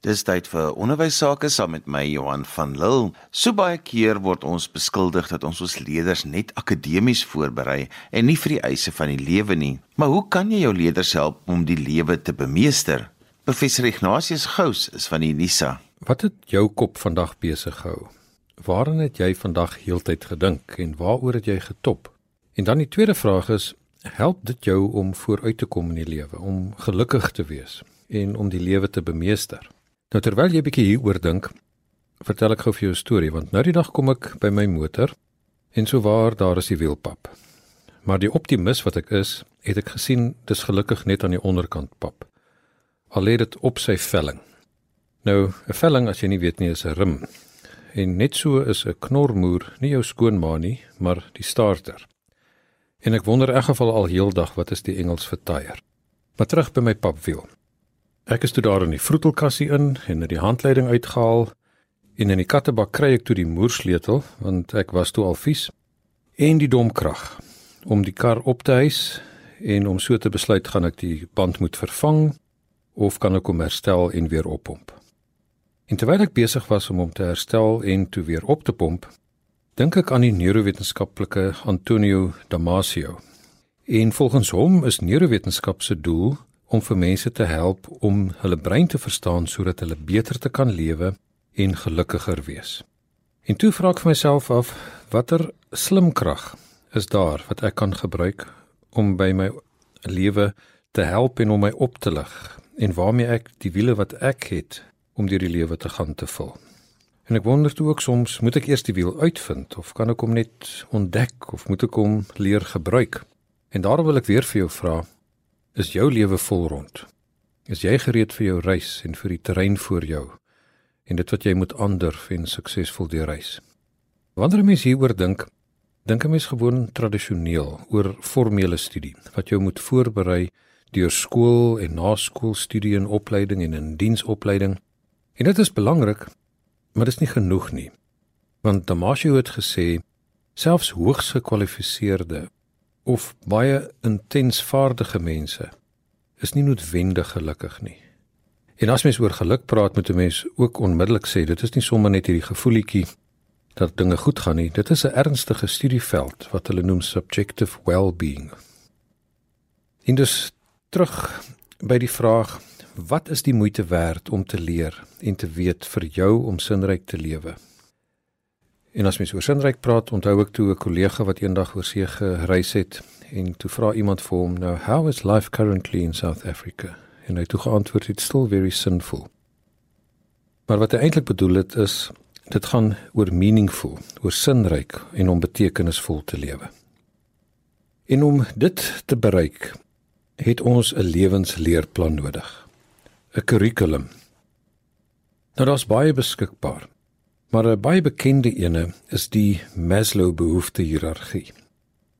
Dis tyd vir onderwys sake saam met my Johan van Lille. So baie keer word ons beskuldig dat ons ons leerders net akademies voorberei en nie vir die eise van die lewe nie. Maar hoe kan jy jou leerders help om die lewe te bemeester? Professor Ignatius Gous is van die Unisa. Wat het jou kop vandag besig gehou? Waaraan het jy vandag heeltyd gedink en waaroor het jy getop? En dan die tweede vraag is, help dit jou om vooruit te kom in die lewe, om gelukkig te wees en om die lewe te bemeester? Nou terwyl jy bietjie hieroor dink, vertel ek gou vir jou 'n storie want nou die dag kom ek by my motor en so waar daar is die wielpap. Maar die optimis wat ek is, het ek gesien dis gelukkig net aan die onderkant pap. Al lê dit op sy velling. Nou, 'n velling as jy nie weet nie is 'n rim. En net so is 'n knormoer nie jou skoonma nie, maar die starter. En ek wonder in geval al heeldag wat is die Engels vir tyre. Maar terug by my papwiel. Ek is toe daar in die vroetelkassie in en het die handleiding uitgehaal en in die kattebak kry ek toe die moersleutel want ek was toe al vies en die domkrag om die kar op te hys en om so te besluit gaan ek die band moet vervang of kan ek hom herstel en weer oppomp. En terwyl ek besig was om hom te herstel en toe weer op te pomp, dink ek aan die neurowetenskaplike Antonio Damasio. En volgens hom is neurowetenskap se doel om vir mense te help om hulle brein te verstaan sodat hulle beter te kan lewe en gelukkiger wees. En toe vra ek vir myself af watter slim krag is daar wat ek kan gebruik om by my lewe te help en om my op te lig en waarmee ek die wiele wat ek het om deur die lewe te gaan te vul. En ek wonder toe ook soms moet ek eers die wiel uitvind of kan ek hom net ontdek of moet ek hom leer gebruik? En daarom wil ek weer vir jou vra Is jou lewe vol rond? Is jy gereed vir jou reis en vir die terrein voor jou en dit wat jy moet aandurf en suksesvol deurreis? Wanneer 'n mens hieroor dink, dink 'n mens gewoon tradisioneel oor formele studie wat jou moet voorberei deur skool en naskoolstudie en opleiding en 'n diensopleiding. En dit is belangrik, maar dit is nie genoeg nie. Want Damasio het gesê selfs hoogs gekwalifiseerde of baie intens vaardige mense is nie noodwendig gelukkig nie. En as mens oor geluk praat met 'n mens ook onmiddellik sê dit is nie sommer net hierdie gevoelletjie dat dinge goed gaan nie. Dit is 'n ernstige studieveld wat hulle noem subjective well-being. En dus terug by die vraag wat is die moeite werd om te leer en te weet vir jou om sinryk te lewe? En as mens oor sinryk praat, onthou ek toe 'n kollega wat eendag oor see gereis het en toe vra iemand vir hom, "Now, how is life currently in South Africa?" En hy het toe geantwoord, "It's still very sinful." Maar wat hy eintlik bedoel het is dit gaan oor meaningful, oor sinryk en om betekenisvol te lewe. En om dit te bereik, het ons 'n lewensleerplan nodig. 'n Kurrikulum. Nou daar's baie beskikbaar. Maar 'n baie bekende ene is die Maslow behoefte-hiërargie.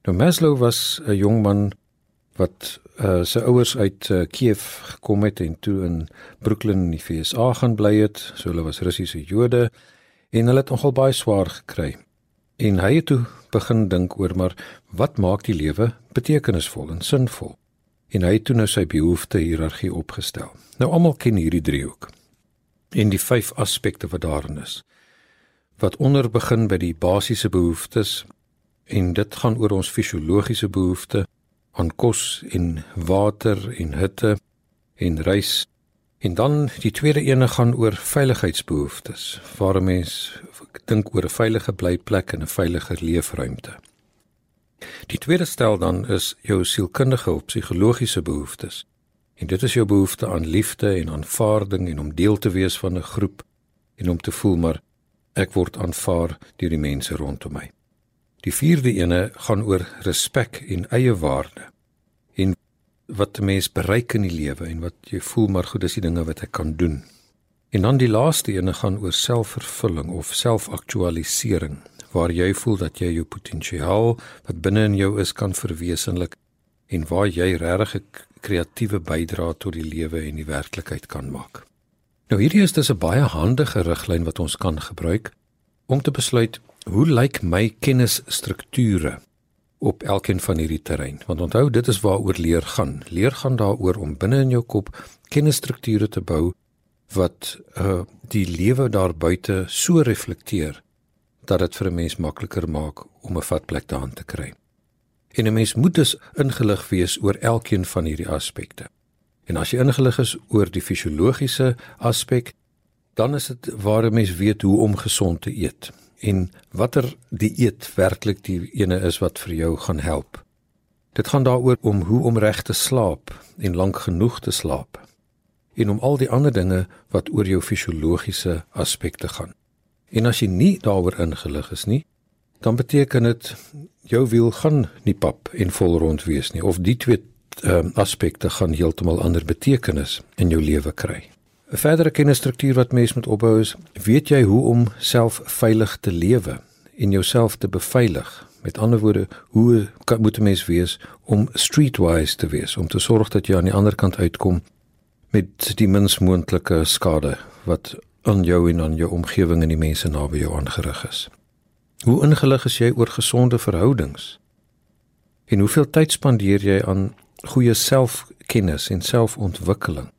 Nou Maslow was 'n jong man wat uh, sy ouers uit uh, Kiev gekom het en toe in Brooklyn in die VSA gaan bly het. So hulle was Russiese Jode en hulle het nogal baie swaar gekry. En hy het toe begin dink oor maar wat maak die lewe betekenisvol en sinvol? En hy het toe nou sy behoefte-hiërargie opgestel. Nou almal ken hierdie driehoek en die vyf aspekte wat daarin is wat onder begin by die basiese behoeftes en dit gaan oor ons fisiologiese behoefte aan kos en water en hitte en reis en dan die tweede ene gaan oor veiligheidsbehoeftes waar 'n mens dink oor 'n veilige blyplek en 'n veilige leefruimte. Die tweede stel dan is jou sielkundige of psigologiese behoeftes. En dit is jou behoefte aan liefde en aanvaarding en om deel te wees van 'n groep en om te voel maar Ek word aanvaar deur die mense rondom my. Die vierde ene gaan oor respek en eie waarde. En wat 'n mens bereik in die lewe en wat jy voel maar goed is die dinge wat ek kan doen. En dan die laaste ene gaan oor selfvervulling of selfaktualisering waar jy voel dat jy jou potensiaal wat binne in jou is kan verwesenlik en waar jy regtig 'n kreatiewe bydrae tot die lewe en die werklikheid kan maak. Nou hierdie is dus 'n baie handige riglyn wat ons kan gebruik om te besluit hoe lyk my kennisstrukture op elkeen van hierdie terrein. Want onthou, dit is waaroor leer gaan. Leer gaan daaroor om binne in jou kop kennisstrukture te bou wat uh die lewe daar buite so reflekteer dat dit vir 'n mens makliker maak om 'n vatplek daarin te kry. En 'n mens moet dus ingelig wees oor elkeen van hierdie aspekte. En as jy ingelig is oor die fisiologiese aspek, dan is dit waar 'n mens weet hoe om gesond te eet en watter dieet werklik die ene is wat vir jou gaan help. Dit gaan daaroor om hoe om reg te slaap en lank genoeg te slaap en om al die ander dinge wat oor jou fisiologiese aspekte gaan. En as jy nie daaroor ingelig is nie, dan beteken dit jou wiel gaan nie pap en vol rond wees nie of die twee um, aspekte gaan heeltemal ander betekenis in jou lewe kry. 'n Verdere kennisstruktuur wat mens moet opbou is, weet jy hoe om self veilig te lewe en jouself te beveilig Met ander woorde, hoe kan, moet 'n mens wees om streetwise te wees, om te sorg dat jy aan die ander kant uitkom met die mins moontlike skade wat aan jou en aan jou omgewing en die mense naby jou aangerig is. Hoe ingelig is jy oor gesonde verhoudings? En hoeveel tyd spandeer jy aan goeie selfkennis en selfontwikkeling?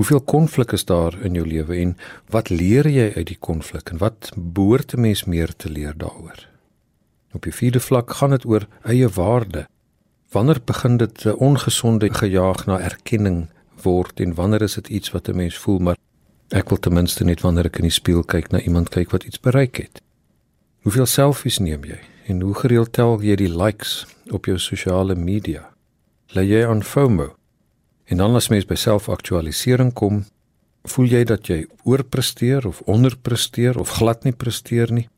Hoeveel konflik is daar in jou lewe en wat leer jy uit die konflik en wat behoort 'n mens meer te leer daaroor? Op die vierde vlak gaan dit oor eie waarde. Wanneer begin dit 'n ongesonde gejaag na erkenning word en wanneer is dit iets wat 'n mens voel maar ek wil ten minste net wanneer ek in die spieël kyk na iemand kyk wat iets bereik het. Hoeveel selfies neem jy en hoe gereeld tel jy die likes op jou sosiale media? Lê jy aan FOMO? En dan as mens by selfaktualisering kom, voel jy dat jy oorpresteer of onderpresteer of glad nie presteer nie?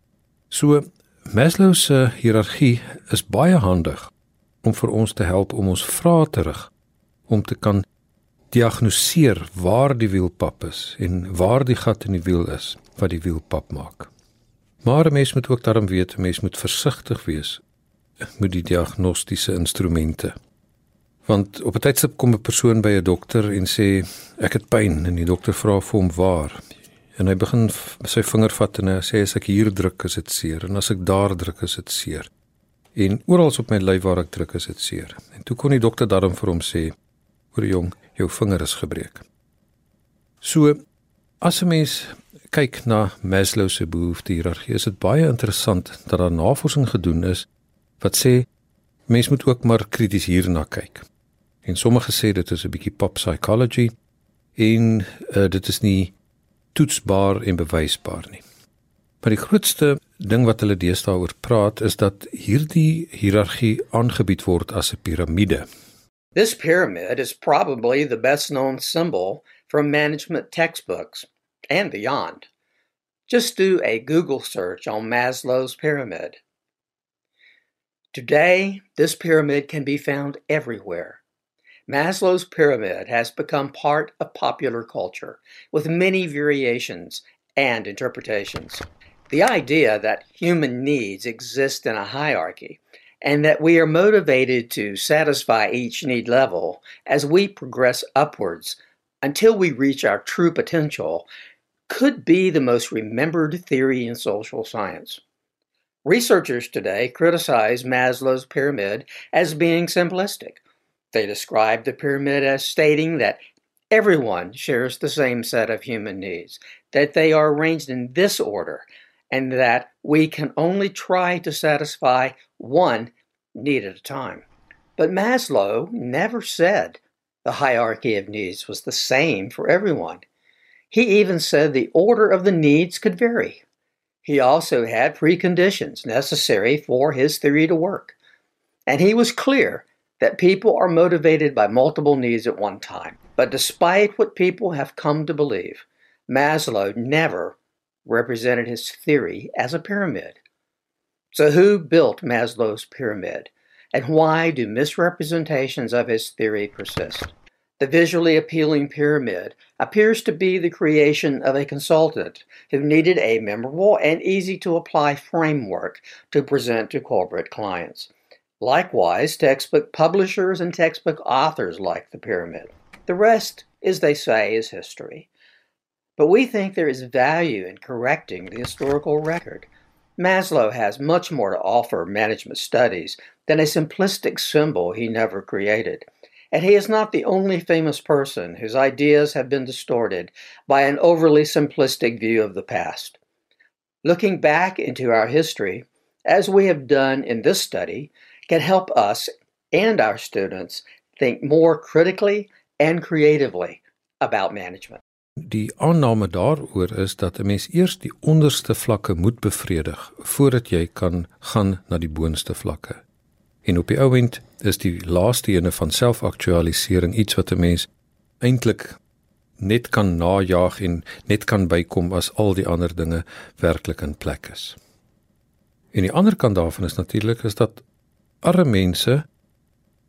So Maslow se hiërargie is baie handig om vir ons te help om ons vrae terug om te kan diagnoseer waar die wielpap is en waar die gat in die wiel is wat die wielpap maak. Maar 'n mens moet ook daarom weet, 'n mens moet versigtig wees met die diagnostiese instrumente. Want op 'n tydstip kom 'n persoon by 'n dokter en sê ek het pyn en die dokter vra vir hom waar en hy begin sy vinger vat en hy sê as ek hier druk is dit seer en as ek daar druk is dit seer. En oral op my lyf waar ek druk is dit seer. En toe kon die dokter daarom vir hom sê: "Hoor jong, jou vinger is gebreek." So as 'n mens kyk na Maslow se behoefte-hiërargie, is dit baie interessant dat daar navorsing gedoen is wat sê mens moet ook maar krities hierna kyk. En sommige sê dit is 'n bietjie pop psychology en uh, dit is nie toetsbaar en bewysbaar nie. Maar die grootste ding wat hulle deesdae oor praat is dat hierdie hiërargie aangebied word as 'n piramide. This pyramid is probably the best known symbol from management textbooks and beyond. Just do a Google search on Maslow's pyramid. Today, this pyramid can be found everywhere. Maslow's pyramid has become part of popular culture, with many variations and interpretations. The idea that human needs exist in a hierarchy and that we are motivated to satisfy each need level as we progress upwards until we reach our true potential could be the most remembered theory in social science. Researchers today criticize Maslow's pyramid as being simplistic they describe the pyramid as stating that everyone shares the same set of human needs, that they are arranged in this order, and that we can only try to satisfy one need at a time. But Maslow never said the hierarchy of needs was the same for everyone. He even said the order of the needs could vary. He also had preconditions necessary for his theory to work. And he was clear that people are motivated by multiple needs at one time. But despite what people have come to believe, Maslow never represented his theory as a pyramid. So, who built Maslow's pyramid? And why do misrepresentations of his theory persist? The visually appealing pyramid appears to be the creation of a consultant who needed a memorable and easy to apply framework to present to corporate clients. Likewise, textbook publishers and textbook authors like the pyramid. The rest, as they say, is history. But we think there is value in correcting the historical record. Maslow has much more to offer management studies than a simplistic symbol he never created. And he is not the only famous person whose ideas have been distorted by an overly simplistic view of the past. Looking back into our history, as we have done in this study, can help us and our students think more critically and creatively about management. Die aanname daaroor is dat 'n mens eers die onderste vlakke moet bevredig voordat jy kan gaan na die boonste vlakke. En op die ouend is die laaste ene van selfaktualisering iets wat 'n mens eintlik net kan najag en net kan bykom as al die ander dinge werklik in plek is. En die ander kant daarvan is natuurlik is dat arme mense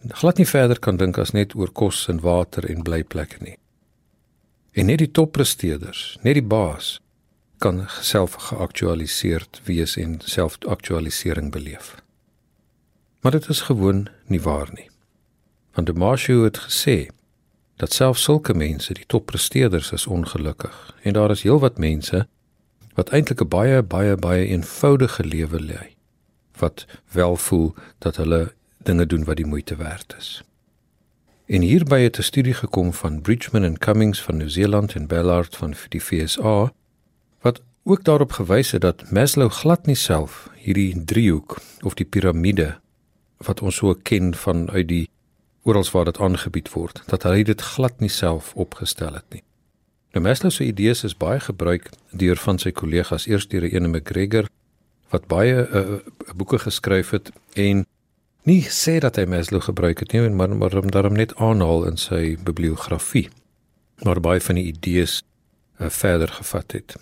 glad nie verder kan dink as net oor kos en water en blyplekke nie. En net die toppresteerders, net die baas kan self geaktualiseerd wees en selfaktualisering beleef. Maar dit is gewoon nie waar nie. Want Demasio het gesê dat selfs sulke mense, die toppresteerders is ongelukkig en daar is heelwat mense wat eintlik 'n baie baie baie eenvoudige lewe lei wat wel voel dat hulle dinge doen wat die moeite werd is. En hierby het 'n studie gekom van Bridgman en Cummings van Nieu-Seeland en Ballard van die FSA wat ook daarop gewys het dat Maslow glad nie self hierdie driehoek of die piramide wat ons so ken van uit die oral waar dit aangebied word, dat hy dit glad nie self opgestel het nie. Nou Maslow se idees is baie gebruik deur van sy kollegas, eers deur Ene McGregor wat baie uh, boeke geskryf het en nie sê dat hy Maslow gebruik het nie, maar maar hom daarom net aanhaal in sy bibliografie. Maar baie van die idees uh, verder gevat het.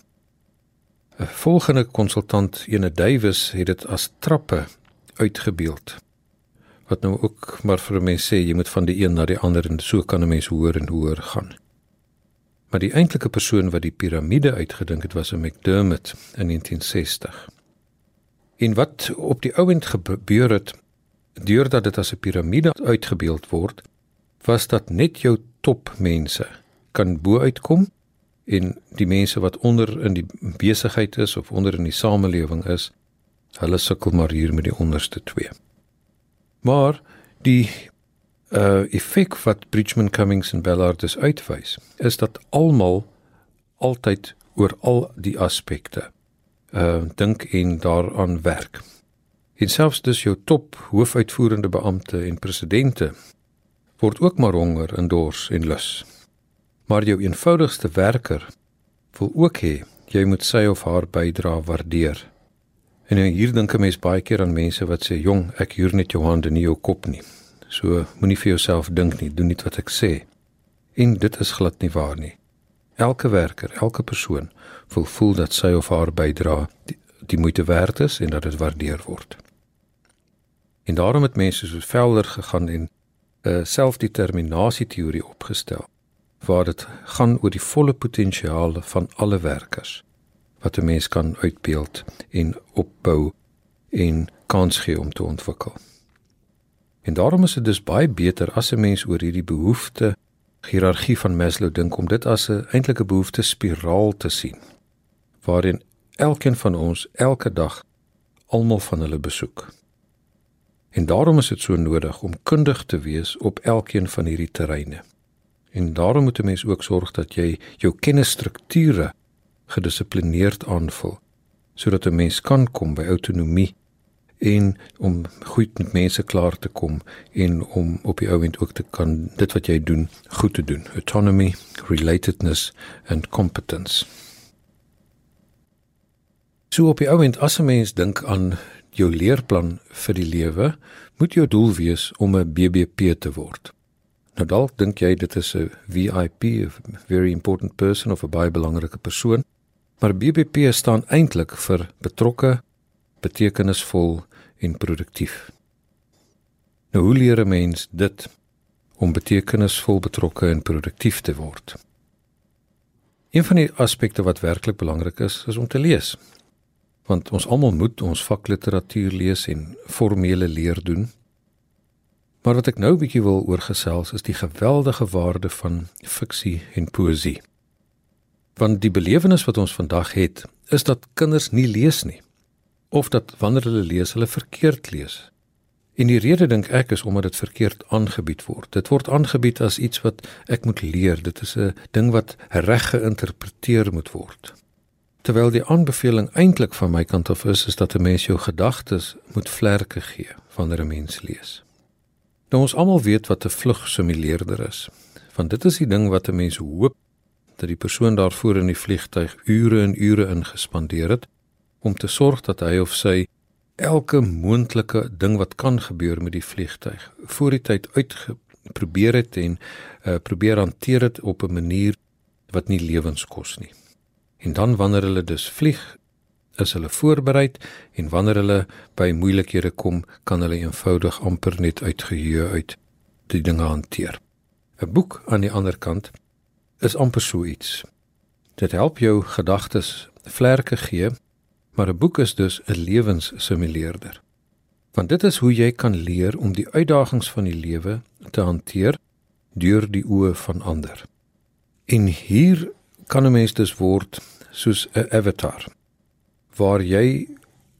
'n Volgende konsultant, Ene Davies, het dit as trappe uitgebeeld. Wat nou ook maar vir mense sê jy moet van die een na die ander en so kan 'n mens hoor en hoor gaan. Maar die eintlike persoon wat die piramide uitgedink het was 'n McDermott in 1960. En wat op die ouend gebeur het deurdat dit as 'n piramide uitgebeeld word, was dat net jou topmense kan bo uitkom en die mense wat onder in die besigheid is of onder in die samelewing is, hulle sukkel maar hier met die onderste twee. Maar die uh effek wat Bridgman Cummings en Ballard is uitwys, is dat almal altyd oor al die aspekte uh dink en daaraan werk. En selfs dus jou top hoofuitvoerende beampte en presidente word ook maar honger en dors en lus. Maar jou eenvoudigste werker wil ook hê jy moet sy of haar bydrae waardeer. En nou hier dink 'n mens baie keer aan mense wat sê jong, ek huur net jou hande nie jou kop nie. So moenie vir jouself dink nie, doen net wat ek sê. En dit is glad nie waar nie. Elke werker, elke persoon wil voel dat sy of haar bydrae die, die moeite werd is en dat dit waardeer word. En daarom het mense so velder gegaan en 'n uh, eh, selfdeterminasie teorie opgestel waar dit gaan oor die volle potensiaal van alle werkers wat 'n mens kan uitbeeld en opbou en kans gee om te ontwikkel. En daarom is dit dus baie beter as 'n mens oor hierdie behoefte hiërargie van Maslow dink om dit as 'n eintlike behoefte spiraal te sien waarin elkeen van ons elke dag almal van hulle besoek. En daarom is dit so nodig om kundig te wees op elkeen van hierdie terreine. En daarom moet 'n mens ook sorg dat jy jou kennisstrukture gedissiplineerd aanvul sodat 'n mens kan kom by autonomie en om goed met mense klaar te kom en om op die ouend ook te kan dit wat jy doen goed te doen autonomy relatedness and competence so op die ouend as 'n mens dink aan jou leerplan vir die lewe moet jou doel wees om 'n BBP te word. Nou dalk dink jy dit is 'n VIP, a very important person of 'n baie belangrike persoon, maar BBP staan eintlik vir betrokke, betekenisvol en produktief. Nou hoe leer 'n mens dit om betekenisvol betrokke en produktief te word? Een van die aspekte wat werklik belangrik is, is om te lees want ons almal moet ons vakliteratuur lees en formele leer doen. Maar wat ek nou 'n bietjie wil oorgesels is die geweldige waarde van fiksie en poësie. Want die belewenis wat ons vandag het, is dat kinders nie lees nie of dat wanneer hulle lees, hulle verkeerd lees. En die rede dink ek is omdat dit verkeerd aangebied word. Dit word aangebied as iets wat ek moet leer. Dit is 'n ding wat reg geïnterpreteer moet word. Terwyl die aanbeveling eintlik van my kant af is is dat 'n mens jou gedagtes moet vlerke gee wanneer 'n mens lees. Nou ons almal weet wat 'n vlugsimuleerder is. Want dit is die ding wat 'n mens hoop dat die persoon daarvoor in die vliegtyg ure en ure ingespandeer het om te sorg dat hy of sy elke moontlike ding wat kan gebeur met die vliegtyg voor die tyd uitgeprobeer het en uh, probeer hanteer dit op 'n manier wat nie lewens kos nie. En dan wanneer hulle dus vlieg, is hulle voorberei en wanneer hulle by moeilikhede kom, kan hulle eenvoudig amper net uitgeheue uit die dinge hanteer. 'n Boek aan die ander kant is amper so iets. Dit help jou gedagtes vlerke gee Maar 'n boek is dus 'n lewenssimuleerder. Want dit is hoe jy kan leer om die uitdagings van die lewe te hanteer deur die oë van ander. En hier kan 'n mens dus word soos 'n avatar waar jy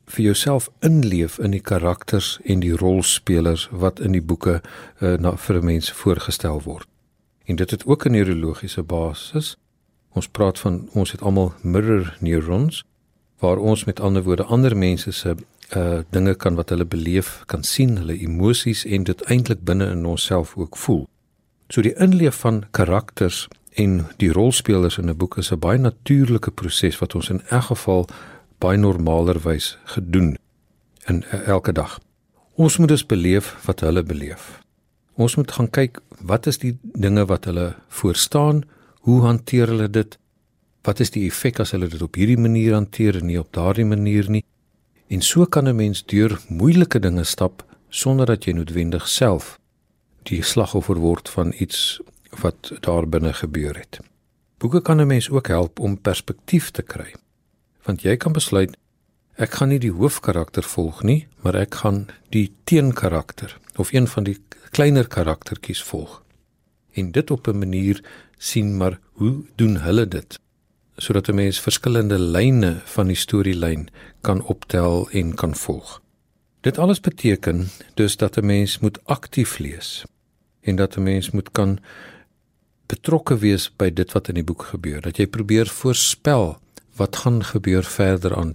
vir jouself inleef in die karakters en die rolspelers wat in die boeke uh, na vir 'n mens voorgestel word. En dit het ook 'n neurologiese basis. Ons praat van ons het almal mirror neurons waar ons met ander woorde ander mense se uh dinge kan wat hulle beleef, kan sien, hulle emosies en dit eintlik binne in onsself ook voel. So die inleef van karakters en die rolspelers in 'n boek is 'n baie natuurlike proses wat ons in elk geval baie normalerwys gedoen in uh, elke dag. Ons moet dus beleef wat hulle beleef. Ons moet gaan kyk wat is die dinge wat hulle voorstaan, hoe hanteer hulle dit Wat is die effek as hulle dit op hierdie manier hanteer en nie op daardie manier nie? En so kan 'n mens deur moeilike dinge stap sonder dat jy noodwendig self die slagoffer word van iets wat daar binne gebeur het. Boeke kan 'n mens ook help om perspektief te kry. Want jy kan besluit ek gaan nie die hoofkarakter volg nie, maar ek gaan die teenkarakter of een van die kleiner karaktertjies volg. En dit op 'n manier sien maar hoe doen hulle dit? Sodat 'n mens verskillende lyne van die storielyn kan optel en kan volg. Dit alles beteken dus dat 'n mens moet aktief lees en dat 'n mens moet kan betrokke wees by dit wat in die boek gebeur. Dat jy probeer voorspel wat gaan gebeur verder aan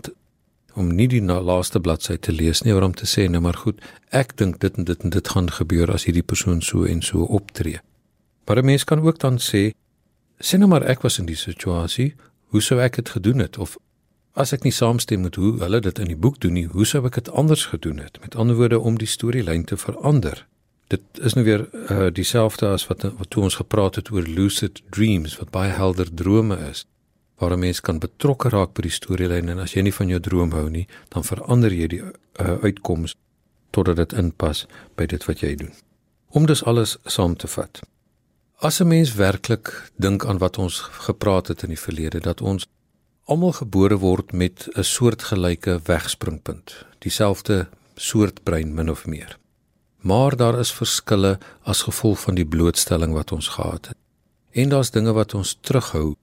om nie die laaste bladsy te lees nie, maar om te sê nou maar goed, ek dink dit en dit en dit gaan gebeur as hierdie persoon so en so optree. Maar 'n mens kan ook dan sê sien nou maar ek was in die situasie, hoe sou ek dit gedoen het of as ek nie saamstem met hoe hulle dit in die boek doen nie, hoe sou ek dit anders gedoen het? Met ander woorde om die storielyn te verander. Dit is nou weer uh, dieselfde as wat wat toe ons gepraat het oor lucid dreams wat baie helder drome is waar 'n mens kan betrokke raak by die storielyn en as jy nie van jou droom hou nie, dan verander jy die uh, uitkoms totdat dit inpas by dit wat jy doen. Om dus alles saam te vat. As 'n mens werklik dink aan wat ons gepraat het in die verlede dat ons almal gebore word met 'n soortgelyke wegspringpunt, dieselfde soort brein min of meer. Maar daar is verskille as gevolg van die blootstelling wat ons gehad het. En daar's dinge wat ons terughou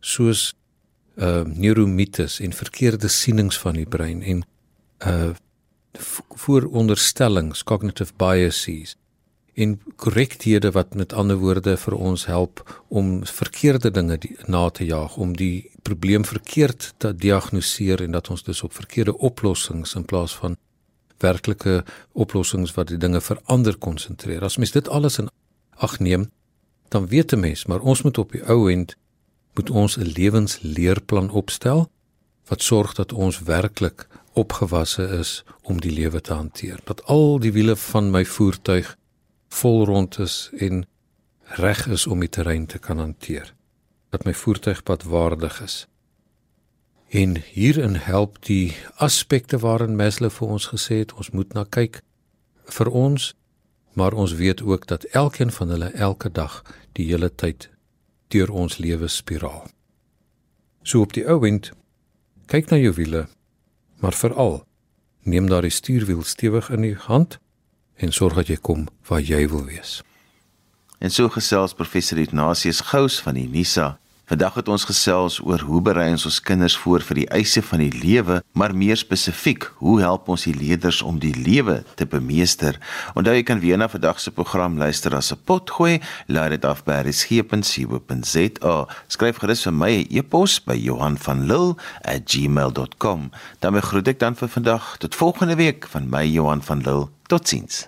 soos uh neuromites en verkeerde sienings van die brein en uh vooronderstellings, cognitive biases en korrekthede wat met ander woorde vir ons help om verkeerde dinge die, na te jaag om die probleem verkeerd te diagnoseer en dat ons dus op verkeerde oplossings in plaas van werklike oplossings wat die dinge verander konsentreer. As mens dit alles in ag neem, dan weet 'n mens, maar ons moet op die ou end moet ons 'n lewensleerplan opstel wat sorg dat ons werklik opgewasse is om die lewe te hanteer. Dat al die wiele van my voertuig vol rond is en reg is om die terrein te kan hanteer. Dat my voertuigpad waardig is. En hierin help die aspekte waarin Maslow vir ons gesê het ons moet na kyk vir ons, maar ons weet ook dat elkeen van hulle elke dag die hele tyd deur ons lewe spiraal. So op die ou end kyk na jou wiele, maar veral neem daardie stuurwiel stewig in die hand en sorg dat jy kom waar jy wil wees. En so gesels professor Ignatius Gous van die NISA Vandag het ons gesels oor hoe berei ons ons kinders voor vir die eise van die lewe, maar meer spesifiek, hoe help ons die leerders om die lewe te bemeester? Onthou jy kan weer na vandag se program luister as 'n potgooi, laai dit af by resgep.co.za. Skryf gerus vir my 'n e-pos by Johan van Lille@gmail.com. Dan groet ek dan vir vandag tot volgende week van my Johan van Lille. Totsiens.